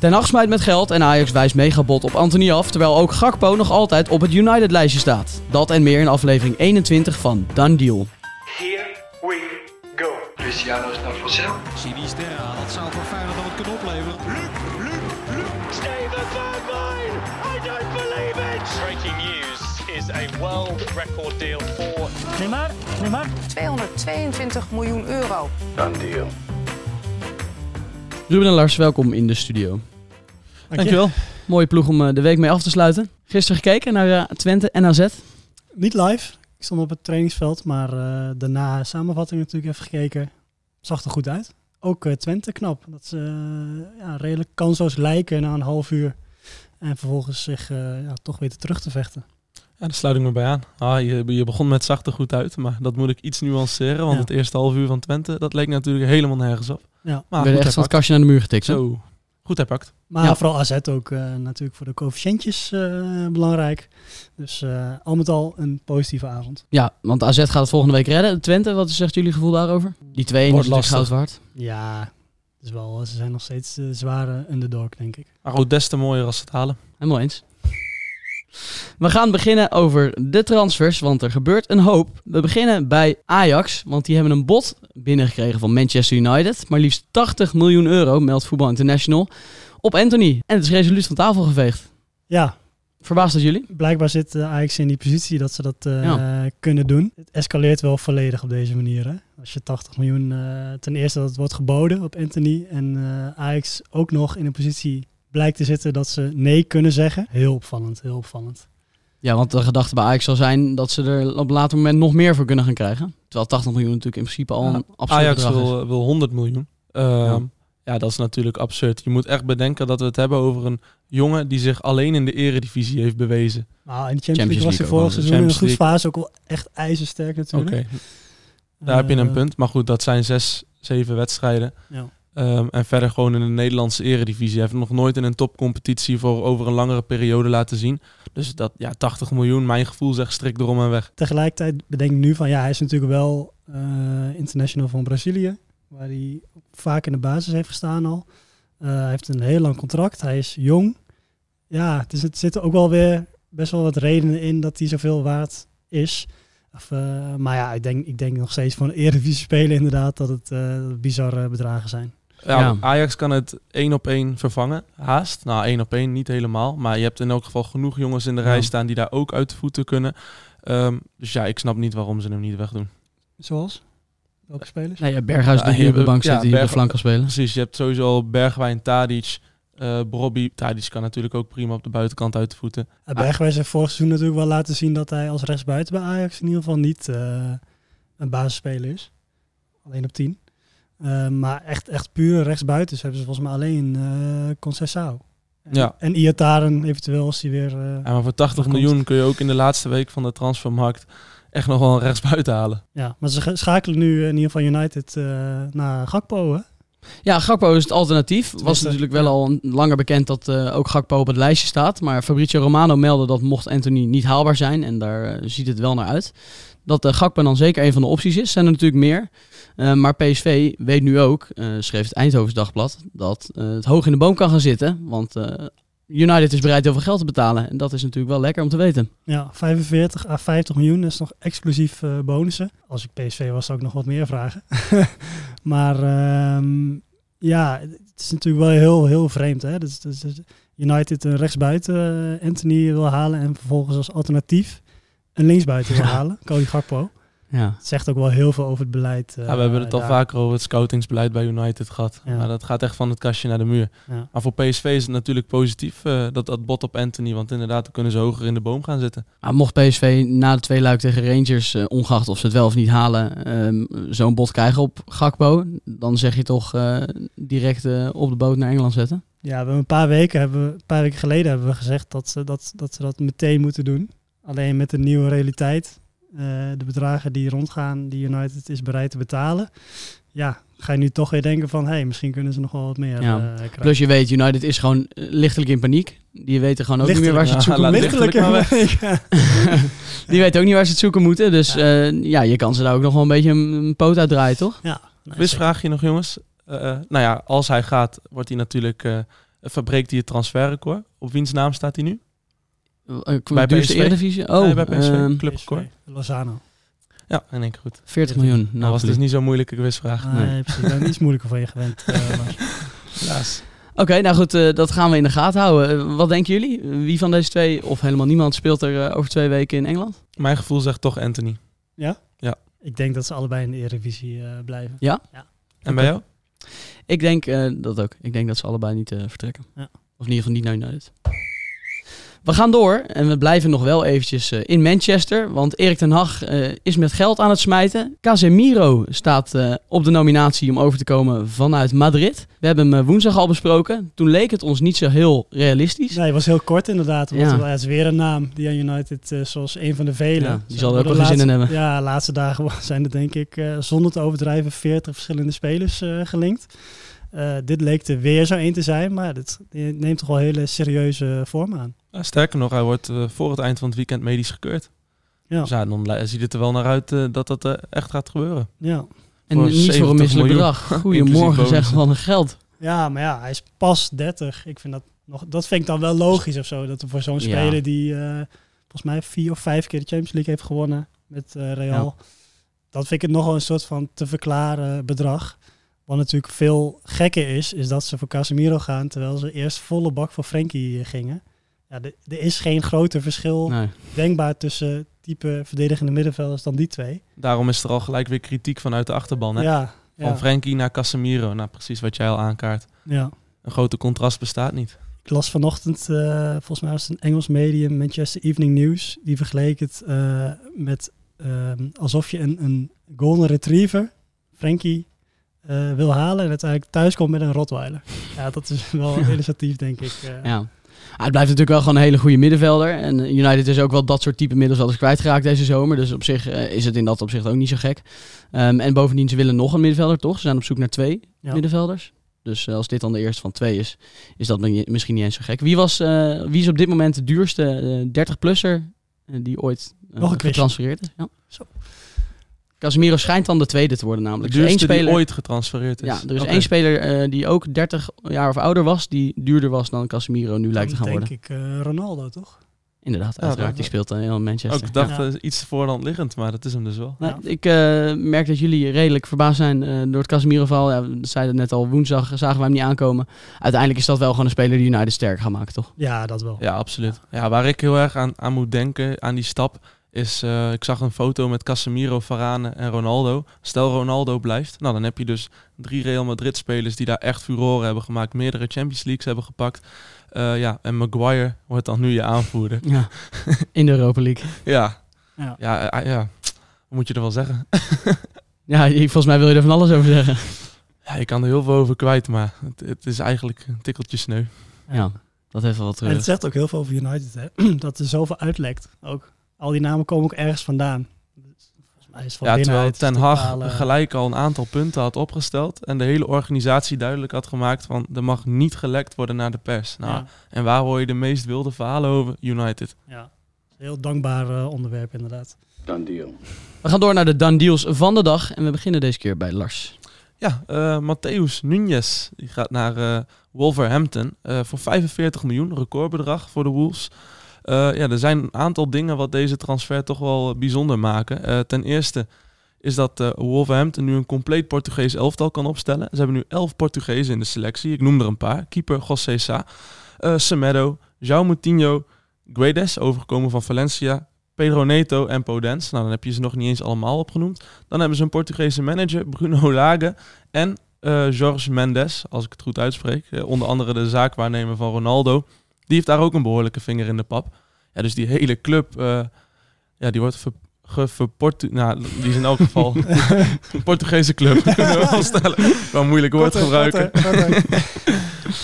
Ten Hag smijt met geld en Ajax wijst megabot op Anthony af, terwijl ook Gakpo nog altijd op het United-lijstje staat. Dat en meer in aflevering 21 van Done Deal. Here we go. Cristiano is naar Vassel. Sinisterra, dat zou voor Feyenoord nog wat kunnen opleveren. Steven Bergwijn! I don't believe it! Breaking news is a world record deal for Neymar, Neymar. 222 miljoen euro. Dan deal. Ruben en Lars, welkom in de studio. Dankjewel. Mooie ploeg om eh, de week mee af te sluiten. Gisteren gekeken naar eh, Twente en AZ. Niet live. Ik stond op het trainingsveld, maar eh, daarna samenvatting natuurlijk even gekeken. Zag er goed uit. Ook Twente knap. Dat ze ja, redelijk kansloos lijken na een half uur. En vervolgens zich eh, ja, toch weten terug te vechten. Ja, daar sluit ik me bij aan. Ah, je, je begon met zachte goed uit, maar dat moet ik iets nuanceren. Want Ja. het eerste half uur van Twente, dat leek natuurlijk helemaal nergens op. Ja. Maar We goed werden echt van het kastje naar de muur getikt. hè? Zo, goed herpakt. Maar Ja. vooral AZ ook eh, natuurlijk voor de coëfficiëntjes eh, belangrijk. Dus eh, al met al een positieve avond. Ja, want AZ gaat het volgende week redden. Twente, wat zegt jullie gevoel daarover? Die twee is Wordt natuurlijk lastig. goud waard. Ja, het is wel, ze zijn nog steeds de zware underdog, denk ik. Maar goed, des te mooier als ze het halen. Helemaal eens. We gaan beginnen over de transfers, want er gebeurt een hoop. We beginnen bij Ajax, want die hebben een bod binnengekregen van Manchester United. Maar liefst 80 miljoen euro, meldt Voetbal International, op Anthony. En het is resoluut van tafel geveegd. Ja, Verbaast dat jullie? blijkbaar zit eh, Ajax in die positie dat ze dat eh, kunnen doen. Het escaleert wel volledig op deze manier. Hè? Als je 80 miljoen, eh, ten eerste dat het wordt geboden op Anthony en Ajax ook nog in een positie blijkt te zitten dat ze nee kunnen zeggen. Heel opvallend, heel opvallend. Ja, want de gedachte bij Ajax zal zijn dat ze er op een later moment nog meer voor kunnen gaan krijgen. Terwijl 80 miljoen natuurlijk in principe al Ja, een absoluut Ajax bedrag is. wil, wil 100 miljoen. Ehm, Ja. ja. dat is natuurlijk absurd. Je moet echt bedenken dat we het hebben over een jongen die zich alleen in de eredivisie heeft bewezen. Nou, in de Champions, Champions League was hij vorig wel. seizoen in een goed fase ook al echt ijzersterk Oké, natuurlijk. daar heb je een Eh, punt. Maar goed, dat zijn zes, zeven wedstrijden. Ja. Ehm, en verder gewoon in de Nederlandse eredivisie. Hij heeft nog nooit in een topcompetitie voor over een langere periode laten zien. Dus dat, ja, 80 miljoen, mijn gevoel zegt strik erom en weg. Tegelijkertijd bedenk ik nu van ja, hij is natuurlijk wel eh, international van Brazilië, waar hij vaak in de basis heeft gestaan al. Eh, hij heeft een heel lang contract, hij is jong. Ja, het, is, het zitten ook wel weer best wel wat redenen in dat hij zoveel waard is. Of, eh, maar ja, ik denk, ik denk nog steeds voor een Eredivisie spelen inderdaad dat het bizarre bedragen zijn. Ja, Ja. Ajax kan het één op één vervangen, haast. Nou, één op één niet helemaal. Maar je hebt in elk geval genoeg jongens in de Ja. rij staan die daar ook uit de voeten kunnen. Ehm, dus ja, ik snap niet waarom ze hem niet wegdoen. Zoals? Welke spelers? Nee, ja, Berghuis Ja, die hier op de bank ja, zit, die op de flank kan spelen. Precies, je hebt sowieso al Bergwijn, Tadic, eh Brobby. Tadic kan natuurlijk ook prima op de buitenkant uit de voeten. Uh, Bergwijn heeft vorig seizoen natuurlijk wel laten zien dat hij als rechtsbuiten bij Ajax in ieder geval niet eh, een basisspeler is. Alleen op 10. Eh, maar echt, echt puur rechtsbuiten hebben ze volgens mij alleen eh Conceição. En, Ja. en Iataren eventueel als hij weer... eh, Ja, maar voor 80 Dat miljoen kun je ook in de laatste week van de transfermarkt echt nog wel een rechtsbuiten halen. ja, maar ze schakelen nu in ieder geval United eh, naar Gakpo, hè? Ja, Gakpo is het alternatief. Was natuurlijk wel al langer bekend dat eh, ook Gakpo op het lijstje staat. Maar Fabrizio Romano meldde dat mocht Anthony niet haalbaar zijn. En daar ziet het wel naar uit. Dat eh, Gakpo dan zeker een van de opties is. Zijn er natuurlijk meer. Eh, maar PSV weet nu ook, eh, schreef het Eindhovens Dagblad, dat eh, het hoog in de boom kan gaan zitten. Want United is bereid heel veel geld te betalen. En dat is natuurlijk wel lekker om te weten. Ja, 45 à 50 miljoen dat is nog exclusief bonussen. Als ik PSV was, zou ik nog wat meer vragen. maar ehm, ja, het is natuurlijk wel heel, heel vreemd. Hè? Dus, dus, dus United een rechtsbuiten Anthony wil halen en vervolgens als alternatief een linksbuiten wil halen, Cody Gakpo. Ja. Het zegt ook wel heel veel over het beleid. eh, Ja, we hebben het al daar. vaker over het scoutingsbeleid bij United gehad. Ja. Maar dat gaat echt van het kastje naar de muur. Ja. Maar voor PSV is het natuurlijk positief eh, dat dat bot op Anthony. Want inderdaad, dan kunnen ze hoger in de boom gaan zitten. Maar mocht PSV na de twee luik tegen Rangers, eh, ongeacht of ze het wel of niet halen, ehm, zo'n bod krijgen op Gakpo, dan zeg je toch eh, direct eh, op de boot naar Engeland zetten? Ja, we hebben een paar weken, hebben, we- een paar weken geleden hebben we gezegd dat ze dat, dat ze dat meteen moeten doen. Alleen met de nieuwe realiteit, eh, de bedragen die rondgaan, die United is bereid te betalen. Ja, ga je nu toch weer denken van, hé, hey, misschien kunnen ze nog wel wat meer Ja. eh, krijgen. Plus je weet, United is gewoon eh, lichtelijk in paniek. Die weten gewoon ook niet meer waar ze het zoeken ja, moeten. Lichtelijk, lichtelijk maar ja. Die weten ook niet waar ze het zoeken moeten. Dus Ja. ja, ja je kan ze daar ook nog wel een beetje een, een poot uitdraaien, toch? Ja, nee. Quizvraagje nog, jongens. Nou ja, als hij gaat, wordt hij natuurlijk eh, Even breekt hij het transferrecord. Op wiens naam staat hij nu? Eh, Bij duurste PSV? Eredivisie? Oh, Nee, bij PSV. Clubrecord. PSV, Lozano. Ja, in één keer goed. 40 miljoen. Nou, Nou, was dus niet zo'n moeilijke quizvraag. Nee, Nee. precies. Ik ben iets moeilijker van je gewend. eh. Helaas. Oké, nou goed, eh, dat gaan we in de gaten houden. Eh, wat denken jullie? Wie van deze twee, of helemaal niemand, speelt er eh, over twee weken in Engeland? Mijn gevoel zegt toch Anthony. ik denk dat ze allebei in de Eredivisie eh, blijven. En bij jou? Ik denk eh, dat ook. Ik denk dat ze allebei niet eh, vertrekken. Ja. Of in ieder geval niet naar United. We gaan door en we blijven nog wel eventjes eh, in Manchester. Want Erik ten Hag eh, is met geld aan het smijten. Casemiro staat eh, op de nominatie om over te komen vanuit Madrid. We hebben hem woensdag al besproken. Toen leek het ons niet zo heel realistisch. Nee, het was heel kort inderdaad. Want Ja. het is weer een naam die aan United, zoals een van de vele. Ja, die zal er ook wel zin in hebben. Ja, de laatste dagen zijn er denk ik, zonder te overdrijven, 40 verschillende spelers gelinkt. Dit leek er weer zo één te zijn, maar dit neemt toch wel hele serieuze vorm aan. Ja, sterker nog, hij wordt eh, voor het eind van het weekend medisch gekeurd. Ja, Dus ja, dan ziet het er wel naar uit eh, dat dat eh, echt gaat gebeuren. ja. En voor niet voor 70 een misselijk miljoen. bedrag. Goedemorgen Inclusief zeg, bonussen. wat een geld. ja, maar ja, hij is pas 30. Ik vind dat, nog, dat vind ik dan wel logisch of zo. Dat er voor zo'n Ja. speler die eh, volgens mij vier of vijf keer de Champions League heeft gewonnen met Real. Dat vind ik het nogal een soort van te verklaren bedrag. Wat natuurlijk veel gekker is, is dat ze voor Casemiro gaan terwijl ze eerst volle bak voor Frenkie gingen. Ja, er is geen groter verschil Nee. denkbaar tussen type verdedigende middenvelders dan die twee. Daarom is er al gelijk weer kritiek vanuit de achterban. Hè? Ja, Van ja, Frenkie naar Casemiro. Nou, precies wat jij al aankaart. ja. Een grote contrast bestaat niet. Ik las vanochtend, eh, volgens mij was het een Engels medium, Manchester Evening News. Die vergeleek het eh, met ehm, alsof je een, een golden retriever, Frankie, eh, wil halen en uiteindelijk thuis komt met een Rottweiler. Ja, dat is wel illustratief, denk ik. Ja. Het blijft natuurlijk wel gewoon een hele goede middenvelder. En eh, United is ook wel dat soort type middenvelders kwijtgeraakt deze zomer. Dus op zich eh, is het in dat opzicht ook niet zo gek. Ehm, en bovendien, ze willen nog een middenvelder, toch? Ze zijn op zoek naar twee Ja. middenvelders. Dus eh, als dit dan de eerste van twee is, is dat mi- misschien niet eens zo gek. Wie, was, wie is op dit moment de duurste 30-plusser die ooit quizje. getransfereerd is? Ja. Zo. Casemiro schijnt dan de tweede te worden De namelijk. Er is één duurste die speler, ooit getransfereerd is. ja, er is één speler eh, die ook 30 jaar of ouder was, die duurder was dan Casemiro nu lijkt te gaan Dan worden. denk ik eh, Ronaldo, toch? Inderdaad, Ja, uiteraard. Die speelt dan in Manchester. Ook ik dacht Ja. eh, iets voorhand liggend, maar dat is hem dus wel. Nee, Ja. Ik eh, merk dat jullie redelijk verbaasd zijn eh, door het Casemiro-val. Ja, we zeiden het net al, woensdag zagen we hem niet aankomen. Uiteindelijk is dat wel gewoon een speler die United sterk gaat maken, toch? Ja, dat wel. Ja, absoluut. Ja, waar ik heel erg aan, aan moet denken, aan die stap, is... eh, ik zag een foto met Casemiro, Varane en Ronaldo. Stel Ronaldo blijft, nou dan heb je dus drie Real Madrid-spelers die daar echt furoren hebben gemaakt. Meerdere Champions Leagues hebben gepakt. Eh, ja, en Maguire wordt dan nu je aanvoerder. Ja. In de Europa League. Ja, Ja. ja, eh, ja. Wat moet je er wel zeggen? Ja, volgens mij wil je er van alles over zeggen. Ja, je kan er heel veel over kwijt, maar het, het is eigenlijk een tikkeltje sneu. Ja, dat heeft wel wat En het terug. zegt ook heel veel over United, hè? dat er zoveel uitlekt. Ook. Al die namen komen ook ergens vandaan. Dus volgens mij is van Ja, terwijl Ten te Hag gelijk al een aantal punten had opgesteld en de hele organisatie duidelijk had gemaakt van er mag niet gelekt worden naar de pers. Nou, Ja, En waar hoor je de meest wilde verhalen over? United. ja. Heel dankbaar eh, onderwerp inderdaad. Done deal. We gaan door naar de done deals van de dag. En we beginnen deze keer bij Lars. Ja, eh Matthäus Nunes die gaat naar eh, Wolverhampton eh, voor 45 miljoen, recordbedrag voor de Wolves. Eh, ja, er zijn een aantal dingen wat deze transfer toch wel bijzonder maken. Eh, ten eerste is dat eh, Wolverhampton nu een compleet Portugees elftal kan opstellen. Ze hebben nu 11 Portugezen in de selectie. Ik noem er een paar. Keeper José Sa, eh Semedo, João Moutinho, Guedes, overgekomen van Valencia, Pedro Neto en Podence. Nou, dan heb je ze nog niet eens allemaal opgenoemd. Dan hebben ze een Portugese manager, Bruno Lage, en eh Jorge Mendes, als ik het goed uitspreek. Eh, onder andere de zaakwaarnemer van Ronaldo. Die heeft daar ook een behoorlijke vinger in de pap. Ja, dus die hele club, eh, ja, die wordt ver, geverportu... Nou, die is in elk geval een Portugese club. Kunnen we wel stellen. Wel moeilijk woord gebruiken.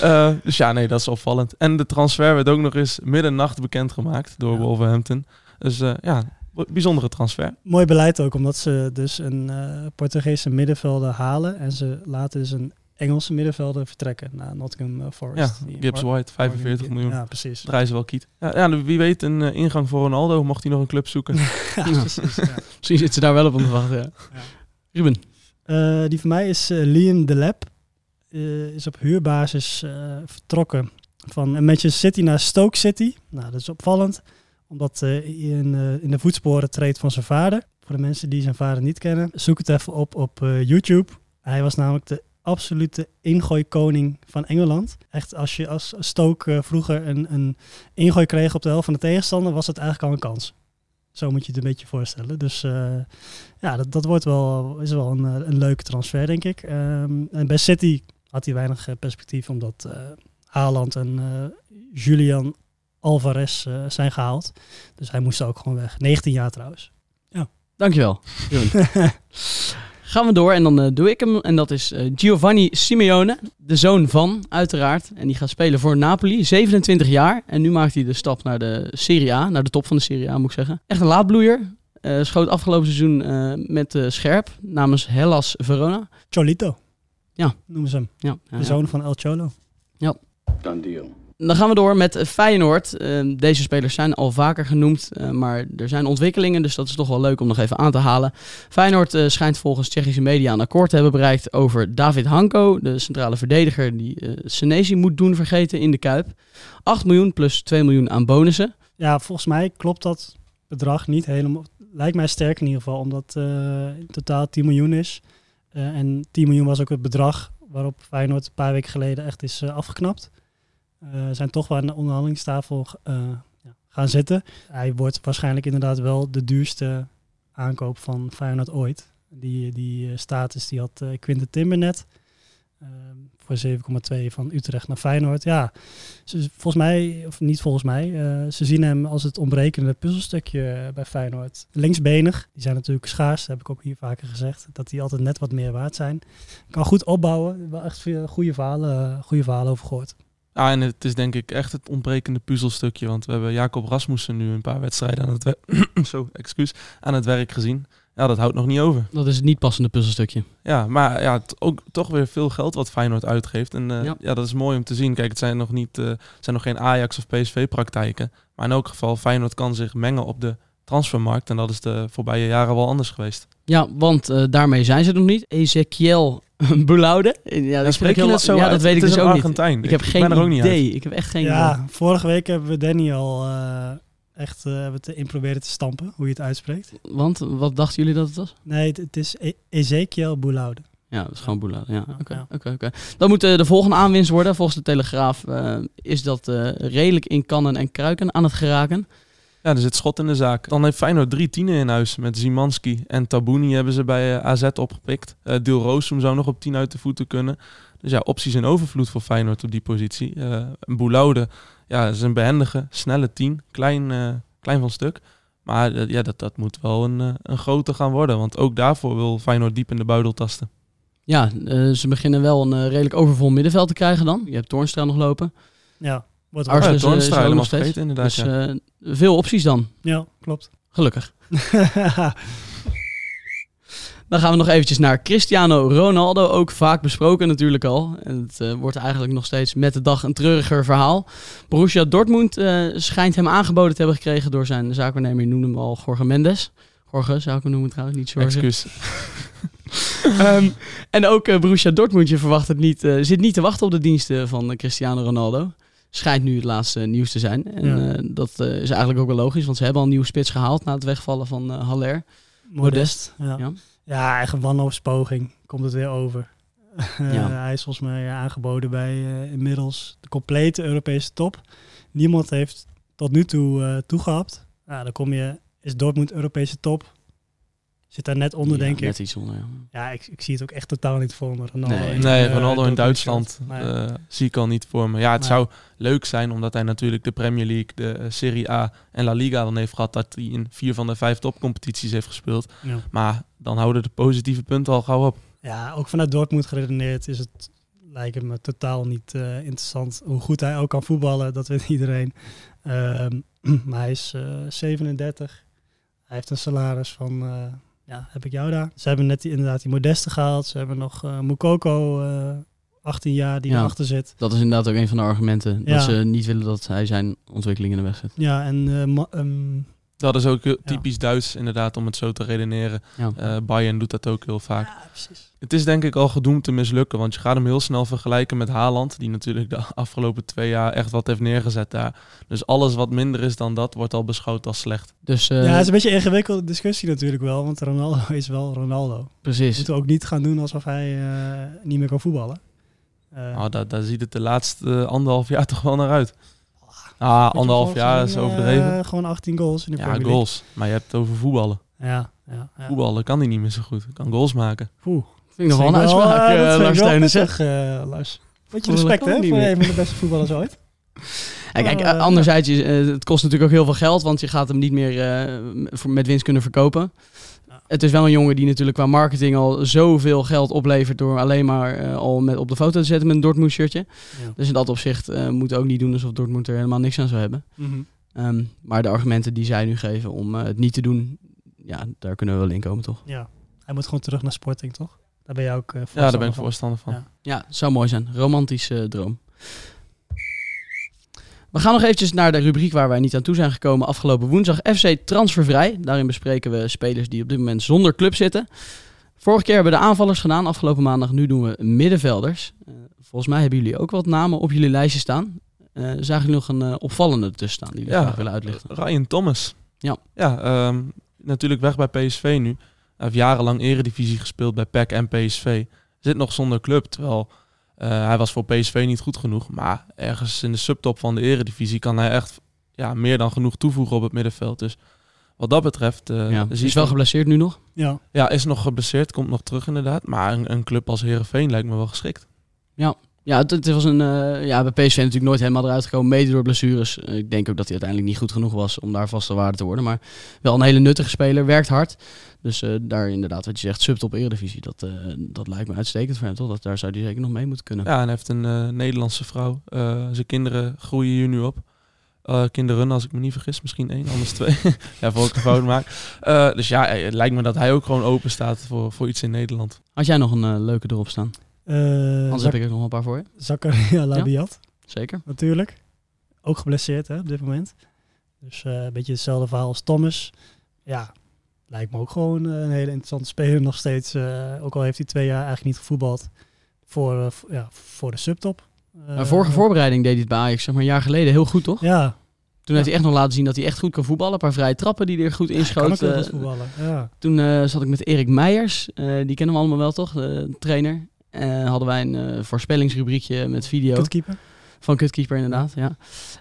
Eh, dus ja, nee, dat is opvallend. En de transfer werd ook nog eens middernacht bekendgemaakt door Ja. Wolverhampton. Dus eh, ja, bijzondere transfer. Mooi beleid ook, omdat ze dus een Portugese middenvelder halen. En ze laten dus een Engelse middenvelder vertrekken naar Nottingham eh, Forest. Ja, Die- Gibbs White, 45 miljoen. Ja, precies. Draaien ze wel kiet. Ja, ja, wie weet een eh, ingang voor Ronaldo, mocht hij nog een club zoeken. Ja, precies. Ja. Misschien zit ze daar wel op om te wachten. Ja. Ja. Ruben. Eh, die van mij is eh, Liam Delap. eh, is op huurbasis eh, vertrokken van Manchester City naar Stoke City. Nou, dat is opvallend, omdat uh, in, uh, in de voetsporen treedt van zijn vader. Voor de mensen die zijn vader niet kennen, zoek het even op op uh, YouTube. Hij was namelijk de absolute ingooikoning van Engeland. Echt, als je als Stoke vroeger een, een ingooi kreeg op de helft van de tegenstander, was het eigenlijk al een kans. Zo moet je het een beetje voorstellen. Dus ja, dat, dat wordt wel, is wel een, een leuke transfer, denk ik. Um, en bij City had hij weinig perspectief, omdat Haaland en uh, Julian Alvarez uh, zijn gehaald. Dus hij moest ook gewoon weg. 19 jaar trouwens. Ja. Dankjewel. Gaan we door en dan uh, doe ik hem. En dat is Giovanni Simeone, de zoon van, uiteraard. En die gaat spelen voor Napoli, 27 jaar. En nu maakt hij de stap naar de Serie A, naar de top van de Serie A moet ik zeggen. Echt een laadbloeier. schoot afgelopen seizoen met scherp namens Hellas Verona. Cholito. Ja. Noemen ze hem. Ja, ja, de zoon van El Cholo. Ja. Done deal. Dan gaan we door met Feyenoord. Uh, deze spelers zijn al vaker genoemd, uh, maar er zijn ontwikkelingen, dus dat is toch wel leuk om nog even aan te halen. Feyenoord uh, schijnt volgens Tsjechische media een akkoord te hebben bereikt over David Hanko, de centrale verdediger die uh, Senesi moet doen vergeten in de Kuip. 8 miljoen plus 2 miljoen aan bonussen. Ja, volgens mij klopt dat bedrag niet helemaal. Lijkt mij sterk in ieder geval, omdat in totaal 10 miljoen is. en 10 miljoen was ook het bedrag waarop Feyenoord een paar weken geleden echt is afgeknapt. Uh, zijn toch wel aan de onderhandelingstafel uh, ja, gaan zitten. Hij wordt waarschijnlijk inderdaad wel de duurste aankoop van Feyenoord ooit. Die, die uh, status die had Quinten Timber net. voor 7,2 van Utrecht naar Feyenoord. Ja, ze, volgens mij, of niet volgens mij, ze zien hem als het ontbrekende puzzelstukje bij Feyenoord. Linksbenig, die zijn natuurlijk schaars, dat heb ik ook hier vaker gezegd. Dat die altijd net wat meer waard zijn. Kan goed opbouwen, echt goede verhalen, goede verhalen over gehoord. Ja, en het is denk ik echt het ontbrekende puzzelstukje. Want we hebben Jacob Rasmussen nu een paar wedstrijden aan het, we- Zo, excuus, aan het werk gezien. Ja, dat houdt nog niet over. Dat is het niet passende puzzelstukje. Ja, maar ja, ook toch weer veel geld wat Feyenoord uitgeeft. En uh, ja. ja. dat is mooi om te zien. Kijk, het zijn nog, niet, uh, zijn nog geen Ajax of PSV praktijken. Maar in elk geval, Feyenoord kan zich mengen op de transfermarkt. En dat is de voorbije jaren wel anders geweest. Ja, want uh, daarmee zijn ze nog niet. Ezekiel Boulaude. Ja, Ja, dat spreek je heel- het zo Ja, uit? dat weet Het ik is dus ook Argentijn. niet. Ik heb Ik geen ben er ook niet idee. Ik heb echt geen Ja, idee. vorige week hebben we Danny al eh, echt uh, hebben het in proberen te stampen, hoe je het uitspreekt. Want wat dachten jullie dat het was? Nee, het, het is e Ezekiel Boulaude. Ja, dat is gewoon Boulaude. Ja, oké. Oké, oké. Dan moet uh, de volgende aanwinst worden. Volgens de Telegraaf uh, is dat uh, redelijk in kannen en kruiken aan het geraken. Ja, er zit schot in de zaak. Dan heeft Feyenoord drie tienen in huis. Met Zimanski en Tabouni hebben ze bij uh, AZ opgepikt. Uh, Deel Roosum zou nog op 10 uit de voeten kunnen. Dus ja, opties in overvloed voor Feyenoord op die positie. Uh, Boulaude ja, is een behendige, snelle tien. Klein, uh, klein van stuk. Maar uh, ja, dat, dat moet wel een, uh, een grote gaan worden. Want ook daarvoor wil Feyenoord diep in de buidel tasten. Ja, uh, ze beginnen wel een uh, redelijk overvol middenveld te krijgen dan. Je hebt Toornstra nog lopen. Ja, Wordt Arsene ja, Toornstra helemaal vergeten inderdaad. Dus ja. uh, veel opties dan. Ja, klopt. Gelukkig. dan gaan we nog eventjes naar Cristiano Ronaldo. Ook vaak besproken natuurlijk al. En het uh, wordt eigenlijk nog steeds met de dag een treuriger verhaal. Borussia Dortmund uh, schijnt hem aangeboden te hebben gekregen door zijn zaakwaarnemer. Je noemde hem al Jorge Mendes. Jorge zou ik hem noemen trouwens, niet Jorge. Excuus. um, en ook uh, Borussia Dortmund, je verwacht het niet, uh, zit niet te wachten op de diensten van uh, Cristiano Ronaldo. Schijnt nu het laatste nieuws te zijn. En ja. dat is eigenlijk ook wel logisch, want ze hebben al een nieuwe spits gehaald na het wegvallen van Haller. Modest. Ja, ja. ja eigen wanhoopspoging komt het weer over. ja. hij is volgens mij aangeboden bij uh, inmiddels de complete Europese top. Niemand heeft tot nu toe uh, toegehapt. Nou, dan kom je, is Dortmund Europese top. Zit daar net onder, ja, denk ik. Net iets onder, ja. ja ik, ik zie het ook echt totaal niet voor me. Ronaldo nee, in, nee uh, Ronaldo in Duitsland uh, zie ik al niet voor me. Ja, het zou leuk zijn omdat hij natuurlijk de Premier League, de uh, Serie A en La Liga dan heeft gehad. Dat hij in vier van de vijf topcompetities heeft gespeeld. ja. Maar dan houden de positieve punten al gauw op. Ja, ook vanuit Dortmund geredeneerd is het, lijkt me totaal niet eh, interessant. Hoe goed hij ook kan voetballen, dat weet iedereen. Ehm, maar hij is eh, 37. Hij heeft een salaris van, eh, ja, heb ik jou daar? Ze hebben net die, inderdaad die Modeste gehaald. Ze hebben nog eh Mukoko, eh 18 jaar, die Ja. erachter zit. Dat is inderdaad ook een van de argumenten. Ja. Dat ze niet willen dat hij zijn ontwikkeling in de weg zet. Ja, en eh, ehm, Dat is ook heel typisch Duits, inderdaad, om het zo te redeneren. Ja. Eh, Bayern doet dat ook heel vaak. Ja, precies. Het is denk ik al gedoemd te mislukken, want je gaat hem heel snel vergelijken met Haaland, die natuurlijk de afgelopen twee jaar echt wat heeft neergezet daar. Dus alles wat minder is dan dat, wordt al beschouwd als slecht. Dus eh, ja, het is een beetje een ingewikkelde discussie natuurlijk wel, want Ronaldo is wel Ronaldo. precies. Moeten we ook niet gaan doen alsof hij eh, niet meer kan voetballen. Eh, Nou, daar, daar ziet het de laatste eh, anderhalf jaar toch wel naar uit. Ah, je, anderhalf jaar is overdreven. eh, gewoon 18 goals in de Ja, Premier League. goals. Maar je hebt het over voetballen. Ja, ja, ja. Voetballen kan hij niet meer zo goed. Hij kan goals maken. Poeh. Vind ik nog wel een Dat vind ik uitspraak, vind Lars eh, Lars. Beetje Dat respect hè, niet voor een van de beste voetballers ooit. Ja, kijk, anderzijds, eh, het kost natuurlijk ook heel veel geld, want je gaat hem niet meer eh, met winst kunnen verkopen. Het is wel een jongen die natuurlijk qua marketing al zoveel geld oplevert door alleen maar eh, al met op de foto te zetten met een Dortmund shirtje. Ja. Dus in dat opzicht eh moet ook niet doen alsof Dortmund er helemaal niks aan zou hebben. Mhm. Ehm, maar de argumenten die zij nu geven om eh, het niet te doen, ja, daar kunnen we wel in komen, toch? ja, hij moet gewoon terug naar Sporting, toch? Daar ben je ook eh Ja, daar ben ik van. voorstander van. Ja. Ja, het zou mooi zijn. Romantische droom. We gaan nog eventjes naar de rubriek waar wij niet aan toe zijn gekomen afgelopen woensdag. FC Transfervrij. Daarin bespreken we spelers die op dit moment zonder club zitten. Vorige keer hebben we de aanvallers gedaan, afgelopen maandag. Nu doen we middenvelders. Eh, volgens mij hebben jullie ook wat namen op jullie lijstje staan. Eh zagen jullie nog een eh, opvallende tussen staan die Ja, graag willen uitlichten? Ryan Thomas. Ja. Ja, ehm, natuurlijk weg bij PSV nu. Hij heeft jarenlang eredivisie gespeeld bij PEC en PSV. Zit nog zonder club, terwijl eh, hij was voor PSV niet goed genoeg. Maar ergens in de subtop van de eredivisie kan hij echt ja, meer dan genoeg toevoegen op het middenveld. Dus wat dat betreft... eh ja, is ik wel geblesseerd nu nog. Ja, ja, is nog geblesseerd, komt nog terug inderdaad. Maar een, een club als Herenveen lijkt me wel geschikt. Ja, het, het was een, eh, ja, bij PSV natuurlijk nooit helemaal eruit gekomen, mede door blessures. Eh, ik denk ook dat hij uiteindelijk niet goed genoeg was om daar vaste waarde te worden. Maar wel een hele nuttige speler, werkt hard. Dus eh, daar inderdaad, wat je zegt, subtop eredivisie, dat, dat lijkt me uitstekend voor hem, toch? Dat, daar zou hij zeker nog mee moeten kunnen. Ja, en hij heeft een Nederlandse vrouw. Zijn kinderen groeien hier nu op. Eh, kinderen, als ik me niet vergis, misschien één, anders twee. ja, voor ik een fout maak. Dus ja, het lijkt me dat hij ook gewoon open staat voor, voor iets in Nederland. Had jij nog een leuke erop staan? Eh Anders Zak- heb ik er nog een paar voor je. Zakaria Labiat, Zeker. natuurlijk. Ook geblesseerd hè, op dit moment. Dus eh, een beetje hetzelfde verhaal als Thomas. Ja, lijkt me ook gewoon eh, een hele interessante speler nog steeds. ook al heeft hij twee jaar eigenlijk niet gevoetbald voor, ja, voor de subtop. Maar vorige voorbereiding deed hij het bij Ajax, zeg maar een jaar geleden, heel goed, toch? Ja, Toen heeft hij echt nog laten zien dat hij echt goed kan voetballen. Een paar vrije trappen die hij er goed inschoot. goed voetballen. Ja. Toen zat ik met Erik Meijers, die kennen we allemaal wel toch, de trainer. En hadden wij een eh, voorspellingsrubriekje met video Kutkeeper. van Kutkeeper inderdaad. Ja.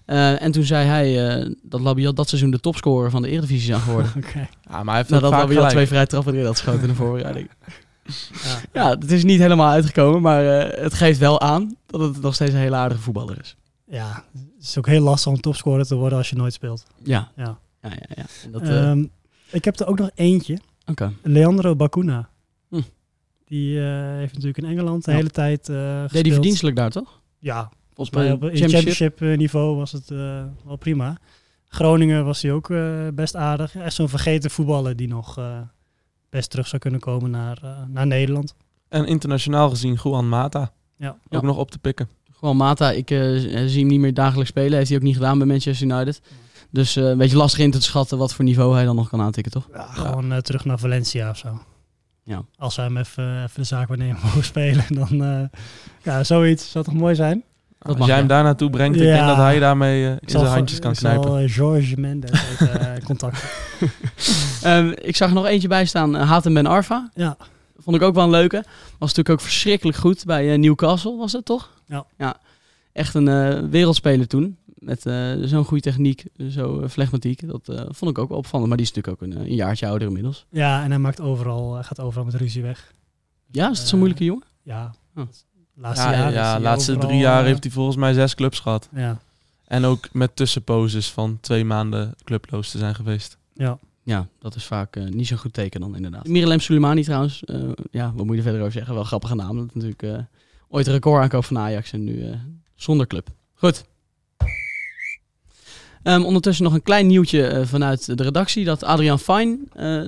Eh, en toen zei hij eh, dat Labiat dat seizoen de topscorer van de Eredivisie zou geworden. Oké. Ja, maar hij heeft Nadat vaak Labiat gelijk. twee vrije trappen erin had geschoten in de voorbereiding. Ja. Ja, het is niet helemaal uitgekomen, maar eh, het geeft wel aan dat het nog steeds een hele aardige voetballer is. ja, het is ook heel lastig om topscorer te worden als je nooit speelt. Ja, Ja. ja, ja. ja. Dat, eh, Ehm, ik heb er ook nog eentje. Oké. Leandro Bacuna. Die eh, heeft natuurlijk in Engeland de Ja. hele tijd eh gespeeld. Deed hij verdienstelijk daar, toch? Ja, Volgens mij op in championship. championship eh, niveau was het eh, wel prima. Groningen was hij ook eh, best aardig. Echt zo'n vergeten voetballer die nog eh, best terug zou kunnen komen naar, eh, naar Nederland. En internationaal gezien Juan Mata. Ja. Ook Ja. nog op te pikken. Gewoon Mata, ik eh, zie hem niet meer dagelijks spelen. Heeft hij ook niet gedaan bij Manchester United. Dus eh, een beetje lastig in te schatten wat voor niveau hij dan nog kan aantikken, toch? Ja, gewoon eh, terug naar Valencia of zo. Ja. Als wij hem even, even de zaak waarnemen mogen spelen, dan eh, ja, zoiets zou toch mooi zijn. Dat Als jij hem daar naartoe brengt, ik Ja. denk dat hij daarmee eh, in zijn handjes kan ik zal, knijpen. George Mendes even, eh, contacten. Ehm, ik zag er nog eentje bij staan, uh, Hatem Ben Arfa. Ja, Vond ik ook wel een leuke. Was natuurlijk ook verschrikkelijk goed bij Newcastle, was het toch? Ja. ja. Echt een eh, wereldspeler toen. Met eh, zo'n goede techniek, zo uh, flegmatiek. Dat eh, vond ik ook wel opvallend. Maar die is natuurlijk ook een, eh, een jaartje ouder inmiddels. ja, en hij maakt overal, hij gaat overal met ruzie weg. Ja, is het zo'n Eh, moeilijke jongen? Ja, Oh. laatste Ja, jaar. ja, laatste overal, drie jaar eh, heeft hij volgens mij zes clubs gehad. Ja, En ook met tussenposes van twee maanden clubloos te zijn geweest. ja. Ja, dat is vaak eh, niet zo'n goed teken dan inderdaad. Mirelem Soleimani trouwens. eh, ja, wat moet je er verder over zeggen? Wel een grappige naam. Dat is natuurlijk eh, ooit een record aankoop van Ajax en nu eh, zonder club. Goed. Ehm, ondertussen nog een klein nieuwtje eh, vanuit de redactie. Dat Adriaan Fijn, eh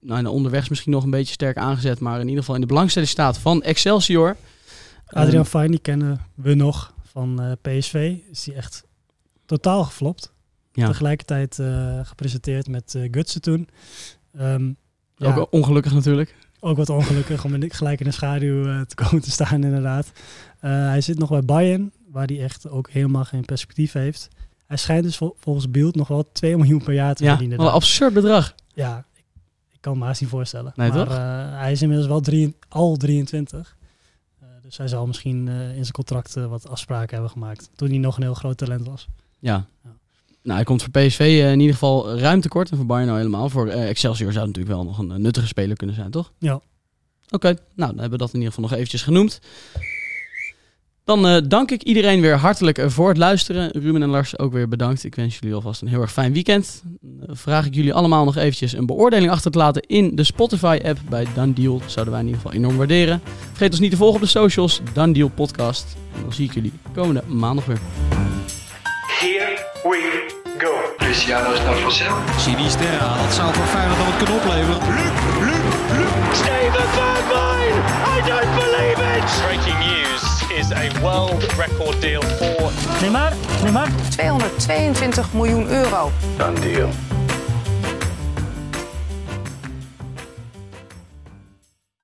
nou, onderweg is misschien nog een beetje sterk aangezet, maar in ieder geval in de belangstelling staat van Excelsior. Adriaan Ehm, Fijn, die kennen we nog van eh, PSV. Is die echt totaal geflopt. Ja. tegelijkertijd gepresenteerd met uh, Gutsen toen. Ehm, ja, Ook ongelukkig natuurlijk. ook wat ongelukkig om in- gelijk in de schaduw te komen te staan inderdaad. Hij zit nog bij Bayern, waar hij echt ook helemaal geen perspectief heeft. Hij schijnt dus vol- volgens Beeld nog wel 2 miljoen per jaar te Ja, verdienen. wat een absurd bedrag. Ja, ik, ik kan me haast niet voorstellen. Nee, maar toch? eh, hij is inmiddels wel drie, al 23. Eh, dus hij zal misschien eh, in zijn contract wat afspraken hebben gemaakt. Toen hij nog een heel groot talent was. Ja. Ja. Nou, hij komt voor PSV in ieder geval ruim tekort en voor Bayern nou helemaal. Voor Excelsior zou natuurlijk wel nog een nuttige speler kunnen zijn, toch? Ja. Oké, nou dan hebben we dat in ieder geval nog eventjes genoemd. Dan eh, dank ik iedereen weer hartelijk eh, voor het luisteren. Ruben en Lars ook weer bedankt. Ik wens jullie alvast een heel erg fijn weekend. Dan vraag ik jullie allemaal nog eventjes een beoordeling achter te laten in de Spotify-app bij Dan Deal. Zouden wij in ieder geval enorm waarderen. Vergeet ons niet te volgen op de socials, Dan Deal Podcast. En dan zie ik jullie komende maandag weer. Here we go. Cristiano is naar Vassel. Sinisterra, dat zou voor Feyenoord nog wat kunnen opleveren. Steven Bergwijn! I don't believe it! Breaking news is a world record deal for 222 miljoen euro. Done deal.